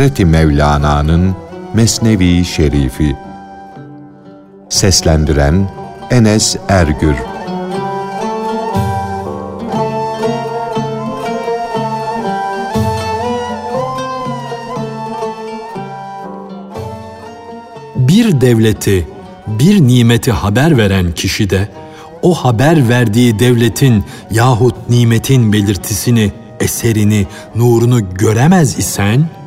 Hazreti Mevlana'nın Mesnevi Şerifi. Seslendiren Enes Ergür. Bir devleti, bir nimeti haber veren kişi de o haber verdiği devletin yahut nimetin belirtisini, eserini, nurunu göremez isen,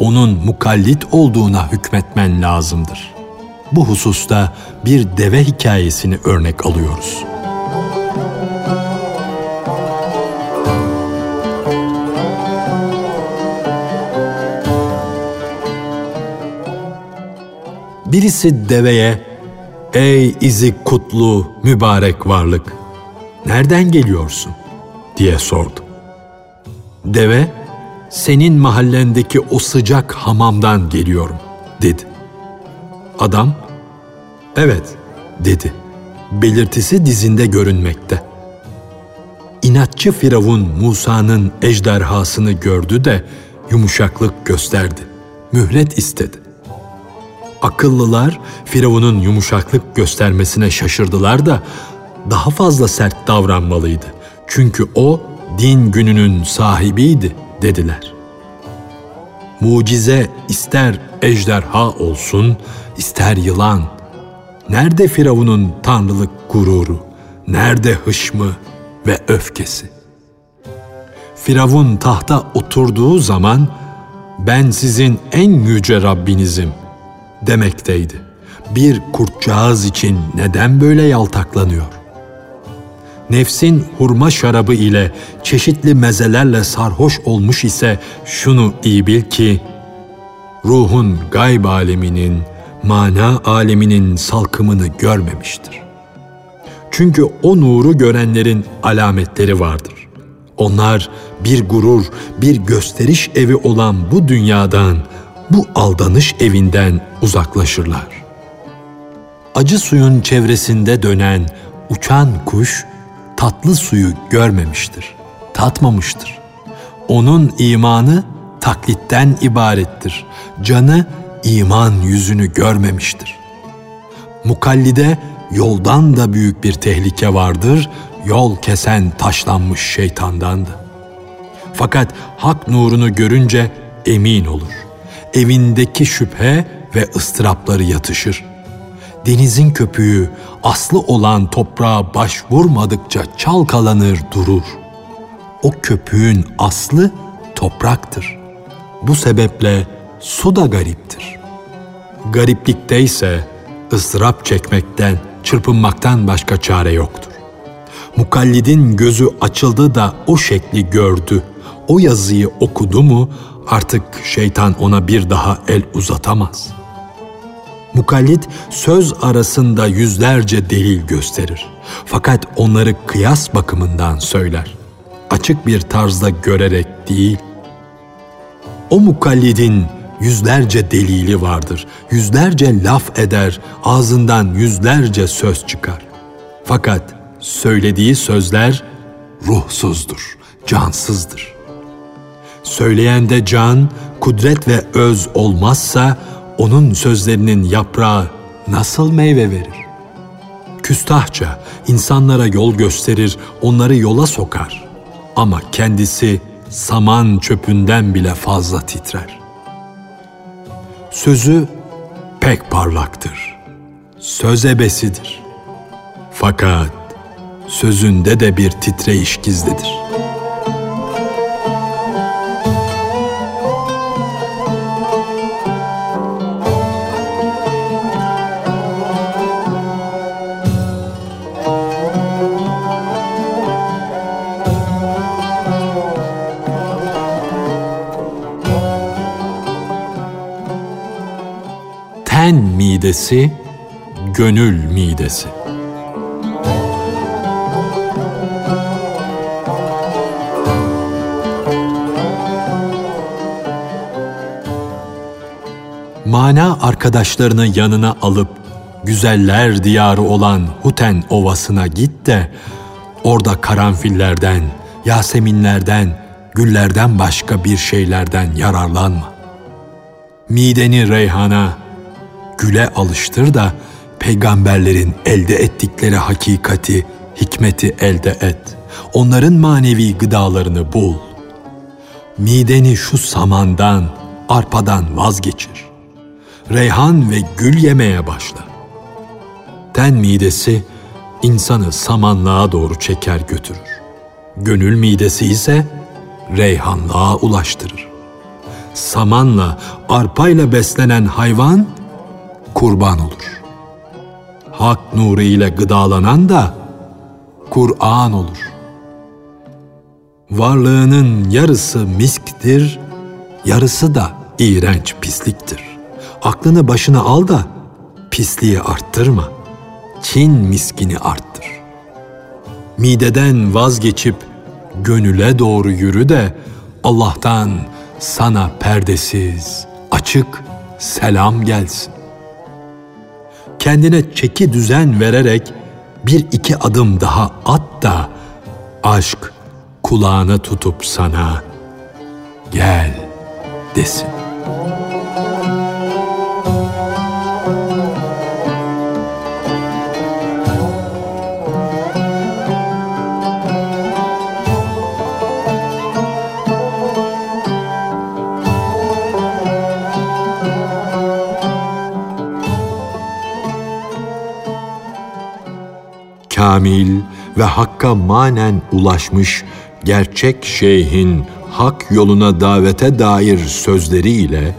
onun mukallit olduğuna hükmetmen lazımdır. Bu hususta bir deve hikayesini örnek alıyoruz. Birisi deveye, ''Ey izi kutlu, mübarek varlık, nereden geliyorsun?'' diye sordu. Deve, senin mahallendeki o sıcak hamamdan geliyorum, dedi. Adam, evet, dedi. Belirtisi dizinde görünmekte. İnatçı Firavun Musa'nın ejderhasını gördü de yumuşaklık gösterdi. Mühlet istedi. Akıllılar Firavun'un yumuşaklık göstermesine şaşırdılar da daha fazla sert davranmalıydı. Çünkü o din gününün sahibiydi dediler. Mucize ister ejderha olsun, ister yılan. Nerede Firavun'un tanrılık gururu? Nerede hışmı ve öfkesi? Firavun tahta oturduğu zaman ben sizin en yüce Rabbinizim demekteydi. Bir kurtcağız için neden böyle yaltaklanıyor? Nefsin hurma şarabı ile çeşitli mezelerle sarhoş olmuş ise şunu iyi bil ki ruhun gayb aleminin, mana aleminin salkımını görmemiştir. Çünkü o nuru görenlerin alametleri vardır. Onlar bir gurur, bir gösteriş evi olan bu dünyadan, bu aldanış evinden uzaklaşırlar. Acı suyun çevresinde dönen uçan kuş tatlı suyu görmemiştir, tatmamıştır. Onun imanı taklitten ibarettir. Canı iman yüzünü görmemiştir. Mukallide yoldan da büyük bir tehlike vardır, yol kesen taşlanmış şeytandandı. Fakat hak nurunu görünce emin olur. Evindeki şüphe ve ıstırapları yatışır. Denizin köpüğü aslı olan toprağa başvurmadıkça çalkalanır durur. O köpüğün aslı topraktır. Bu sebeple su da gariptir. Gariplikte ise ızdırap çekmekten, çırpınmaktan başka çare yoktur. Mukallidin gözü açıldı da o şekli gördü. O yazıyı okudu mu artık şeytan ona bir daha el uzatamaz. Mukallit söz arasında yüzlerce delil gösterir. Fakat onları kıyas bakımından söyler. Açık bir tarzda görerek değil. O mukallidin yüzlerce delili vardır. Yüzlerce laf eder, ağzından yüzlerce söz çıkar. Fakat söylediği sözler ruhsuzdur, cansızdır. Söyleyende can, kudret ve öz olmazsa onun sözlerinin yaprağı nasıl meyve verir? Küstahça insanlara yol gösterir, onları yola sokar. Ama kendisi saman çöpünden bile fazla titrer. Sözü pek parlaktır. Söz ebesidir. Fakat sözünde de bir titreyiş gizlidir.'' Ten midesi, gönül midesi. Mana arkadaşlarını yanına alıp güzeller diyarı olan Huten Ovası'na git de orada karanfillerden, yaseminlerden, güllerden başka bir şeylerden yararlanma. Mideni reyhana, güle alıştır da peygamberlerin elde ettikleri hakikati, hikmeti elde et. Onların manevi gıdalarını bul. Mideni şu samandan, arpadan vazgeçir. Reyhan ve gül yemeye başla. Ten midesi insanı samanlığa doğru çeker götürür. Gönül midesi ise reyhanlığa ulaştırır. Samanla, arpayla beslenen hayvan kurban olur. Hak nuru ile gıdalanan da Kur'an olur. Varlığının yarısı misktir, yarısı da iğrenç pisliktir. Aklını başına al da pisliği arttırma. Çin miskini arttır. Mideden vazgeçip gönüle doğru yürü de Allah'tan sana perdesiz, açık selam gelsin. Kendine çeki düzen vererek bir iki adım daha at da aşk kulağını tutup sana gel desin. Kamil ve hakka manen ulaşmış gerçek şeyhin hak yoluna davete dair sözleriyle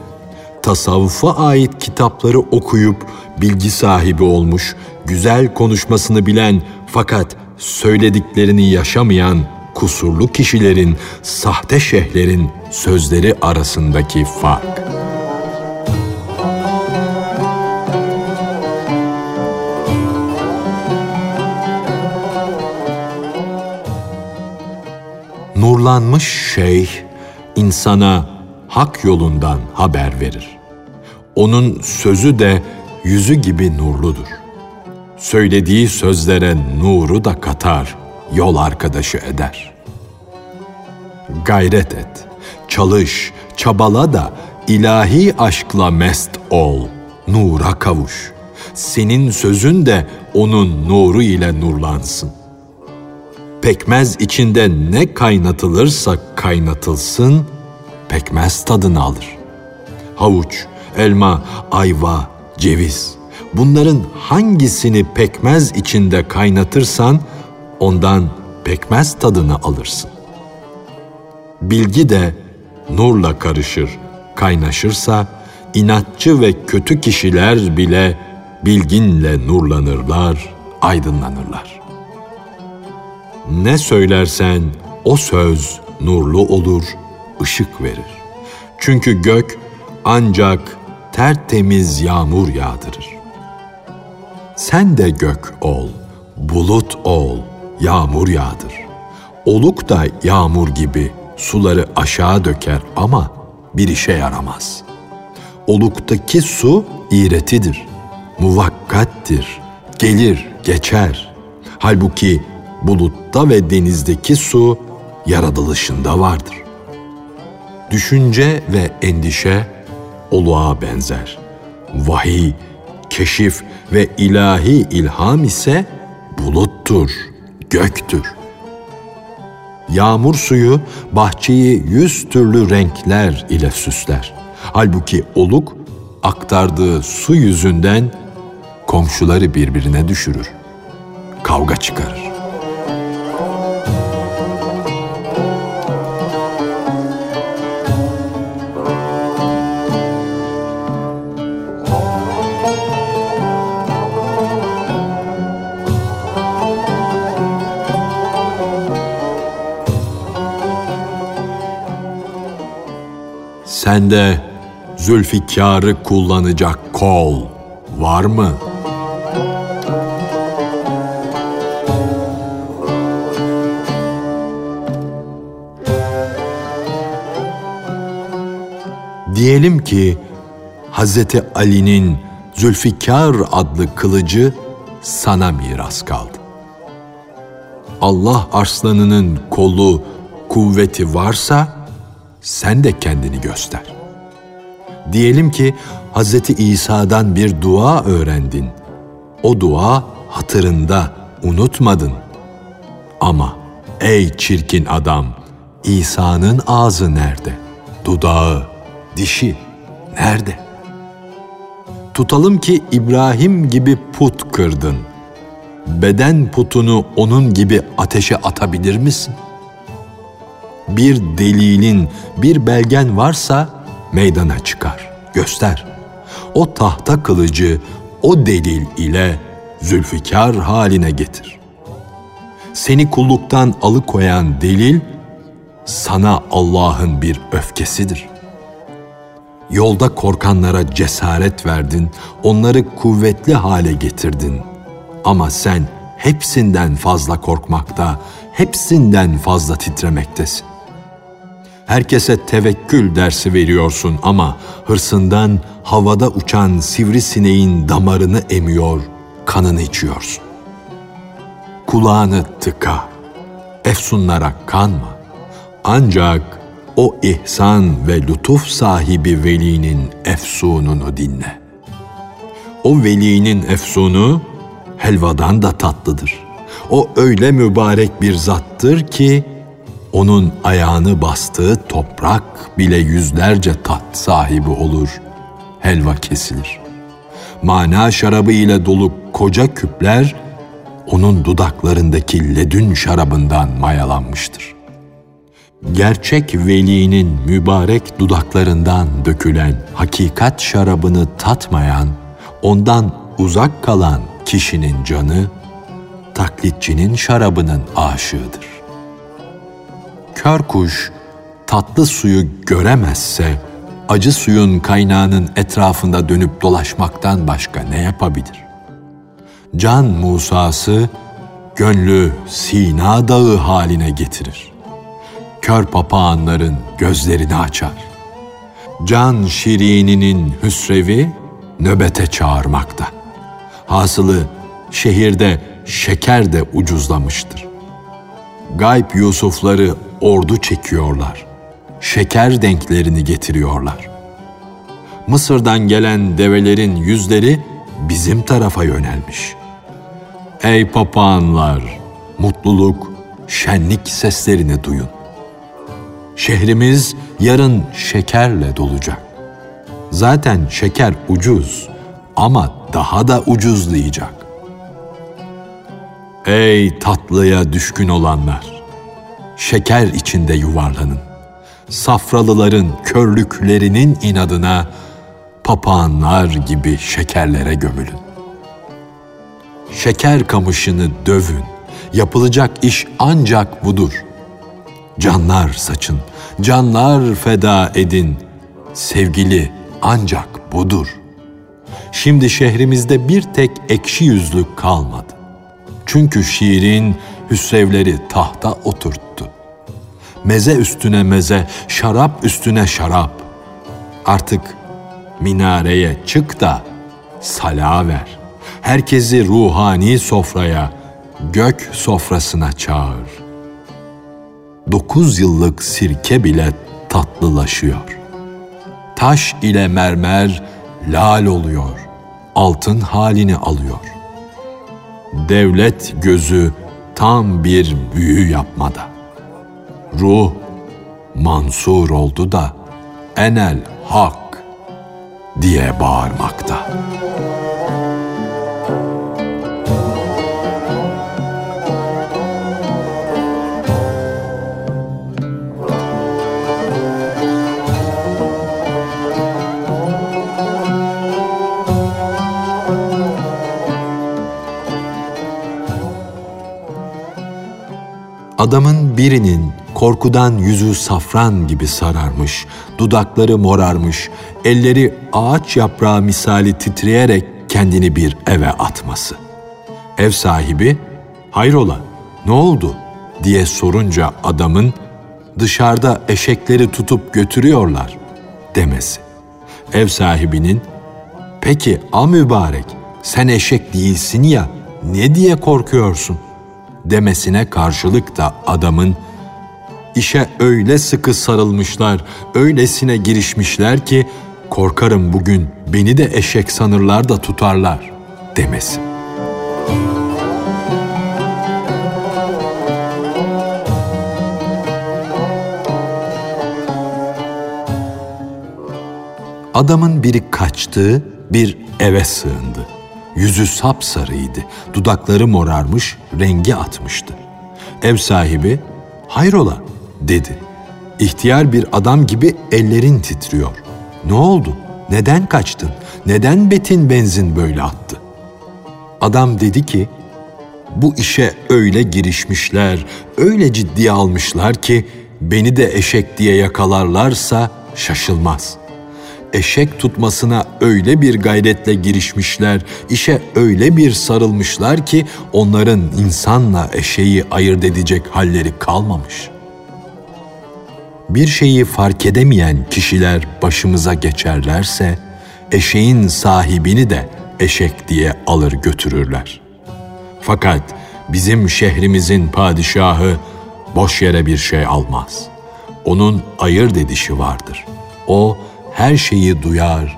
tasavvufa ait kitapları okuyup bilgi sahibi olmuş, güzel konuşmasını bilen fakat söylediklerini yaşamayan kusurlu kişilerin, sahte şeyhlerin sözleri arasındaki fark. Nurlanmış şeyh insana hak yolundan haber verir. Onun sözü de yüzü gibi nurludur. Söylediği sözlere nuru da katar, yol arkadaşı eder. Gayret et, çalış, çabala da ilahi aşkla mest ol, nura kavuş. Senin sözün de onun nuru ile nurlansın pekmez içinde ne kaynatılırsa kaynatılsın, pekmez tadını alır. Havuç, elma, ayva, ceviz, bunların hangisini pekmez içinde kaynatırsan, ondan pekmez tadını alırsın. Bilgi de nurla karışır, kaynaşırsa, inatçı ve kötü kişiler bile bilginle nurlanırlar, aydınlanırlar. Ne söylersen o söz nurlu olur, ışık verir. Çünkü gök ancak tertemiz yağmur yağdırır. Sen de gök ol, bulut ol, yağmur yağdır. Oluk da yağmur gibi suları aşağı döker ama bir işe yaramaz. Oluktaki su iğretidir, muvakkattir, gelir, geçer. Halbuki bulutta ve denizdeki su yaratılışında vardır. Düşünce ve endişe oluğa benzer. Vahiy, keşif ve ilahi ilham ise buluttur, göktür. Yağmur suyu bahçeyi yüz türlü renkler ile süsler. Halbuki oluk aktardığı su yüzünden komşuları birbirine düşürür. Kavga çıkarır. Sende Zülfikar'ı kullanacak kol var mı? Diyelim ki Hazreti Ali'nin Zülfikar adlı kılıcı sana miras kaldı. Allah arslanının kolu, kuvveti varsa sen de kendini göster. Diyelim ki Hz. İsa'dan bir dua öğrendin. O dua hatırında, unutmadın. Ama ey çirkin adam, İsa'nın ağzı nerede? Dudağı, dişi nerede? Tutalım ki İbrahim gibi put kırdın. Beden putunu onun gibi ateşe atabilir misin? Bir delilin, bir belgen varsa meydana çıkar, göster. O tahta kılıcı o delil ile zülfikar haline getir. Seni kulluktan alıkoyan delil sana Allah'ın bir öfkesidir. Yolda korkanlara cesaret verdin, onları kuvvetli hale getirdin. Ama sen hepsinden fazla korkmakta, hepsinden fazla titremektesin. Herkese tevekkül dersi veriyorsun ama hırsından havada uçan sivrisineğin damarını emiyor, kanını içiyorsun. Kulağını tıka, efsunlara kanma. Ancak o ihsan ve lütuf sahibi velinin efsununu dinle. O velinin efsunu helvadan da tatlıdır. O öyle mübarek bir zattır ki onun ayağını bastığı toprak bile yüzlerce tat sahibi olur, helva kesilir. Mana şarabı ile dolu koca küpler onun dudaklarındaki ledün şarabından mayalanmıştır. Gerçek velinin mübarek dudaklarından dökülen hakikat şarabını tatmayan, ondan uzak kalan kişinin canı, taklitçinin şarabının aşığıdır. Kör kuş tatlı suyu göremezse, acı suyun kaynağının etrafında dönüp dolaşmaktan başka ne yapabilir? Can Musa'sı, gönlü Sina dağı haline getirir. Kör papağanların gözlerini açar. Can Şirini'nin hüsrevi nöbete çağırmakta. Hasılı şehirde şeker de ucuzlamıştır. Gayb Yusufları ordu çekiyorlar. Şeker denklerini getiriyorlar. Mısır'dan gelen develerin yüzleri bizim tarafa yönelmiş. Ey papağanlar, mutluluk, şenlik seslerini duyun. Şehrimiz yarın şekerle dolacak. Zaten şeker ucuz ama daha da ucuzlayacak. Ey tatlıya düşkün olanlar! Şeker içinde yuvarlanın. Safralıların körlüklerinin inadına papağanlar gibi şekerlere gömülün. Şeker kamışını dövün. Yapılacak iş ancak budur. Canlar saçın, canlar feda edin. Sevgili ancak budur. Şimdi şehrimizde bir tek ekşi yüzlük kalmadı. Çünkü şiirin hüsrevleri tahta oturttu. Meze üstüne meze, şarap üstüne şarap. Artık minareye çık da sala ver. Herkesi ruhani sofraya, gök sofrasına çağır. Dokuz yıllık sirke bile tatlılaşıyor. Taş ile mermer lal oluyor, altın halini alıyor. Devlet gözü tam bir büyü yapmada. Ruh mansur oldu da enel hak diye bağırmakta. Adamın birinin korkudan yüzü safran gibi sararmış, dudakları morarmış, elleri ağaç yaprağı misali titreyerek kendini bir eve atması. Ev sahibi, hayrola, ne oldu diye sorunca adamın dışarıda eşekleri tutup götürüyorlar demesi. Ev sahibinin, peki a mübarek sen eşek değilsin ya ne diye korkuyorsun?'' Demesine karşılık da adamın işe öyle sıkı sarılmışlar, öylesine girişmişler ki korkarım bugün beni de eşek sanırlar da tutarlar demesi. Adamın biri kaçtı, bir eve sığındı. Yüzü sapsarıydı, dudakları morarmış, rengi atmıştı. Ev sahibi, hayrola dedi. İhtiyar bir adam gibi ellerin titriyor. Ne oldu? Neden kaçtın? Neden betin benzin böyle attı? Adam dedi ki, bu işe öyle girişmişler, öyle ciddiye almışlar ki beni de eşek diye yakalarlarsa şaşılmaz. Eşek tutmasına öyle bir gayretle girişmişler, işe öyle bir sarılmışlar ki onların insanla eşeği ayırt edecek halleri kalmamış. Bir şeyi fark edemeyen kişiler başımıza geçerlerse, eşeğin sahibini de eşek diye alır götürürler. Fakat bizim şehrimizin padişahı boş yere bir şey almaz. Onun ayırt edişi vardır. O her şeyi duyar,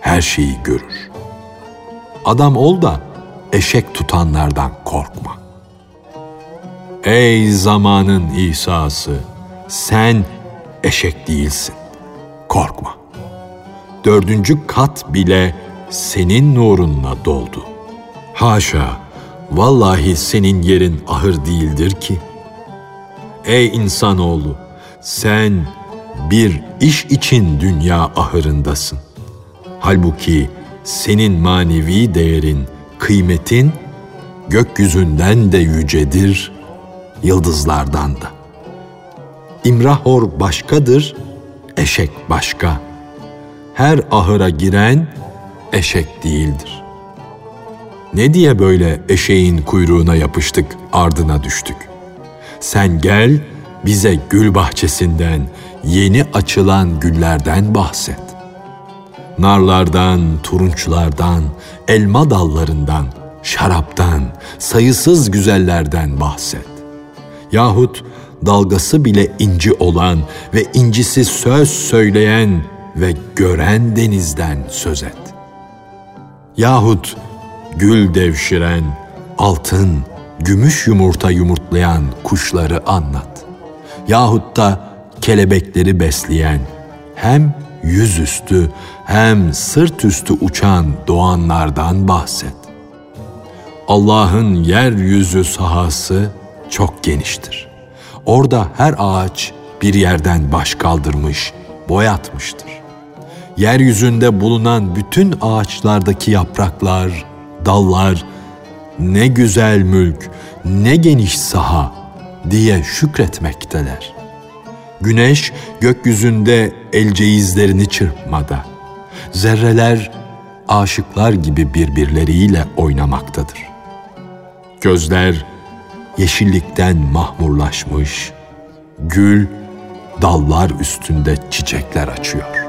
her şeyi görür. Adam ol da eşek tutanlardan korkma. Ey zamanın İsa'sı, sen eşek değilsin. Korkma. Dördüncü kat bile senin nurunla doldu. Haşa, vallahi senin yerin ahır değildir ki. Ey insanoğlu, sen bir iş için dünya ahırındasın. Halbuki senin manevi değerin, kıymetin gökyüzünden de yücedir, yıldızlardan da. İmrahor başkadır, eşek başka. Her ahıra giren eşek değildir. Ne diye böyle eşeğin kuyruğuna yapıştık, ardına düştük? Sen gel, bize gül bahçesinden, yeni açılan güllerden bahset. Narlardan, turunçlardan, elma dallarından, şaraptan, sayısız güzellerden bahset. Yahut dalgası bile inci olan ve incisi söz söyleyen ve gören denizden söz et. Yahut gül devşiren, altın, gümüş yumurta yumurtlayan kuşları anlat. Yahut da kelebekleri besleyen, hem yüzüstü hem sırt üstü uçan doğanlardan bahset. Allah'ın yeryüzü sahası çok geniştir. Orada her ağaç bir yerden baş kaldırmış, boyatmıştır. Yeryüzünde bulunan bütün ağaçlardaki yapraklar, dallar, ne güzel mülk, ne geniş saha diye şükretmekteler. Güneş gökyüzünde elceizlerini çırpmada. Zerreler aşıklar gibi birbirleriyle oynamaktadır. Gözler yeşillikten mahmurlaşmış, gül dallar üstünde çiçekler açıyor.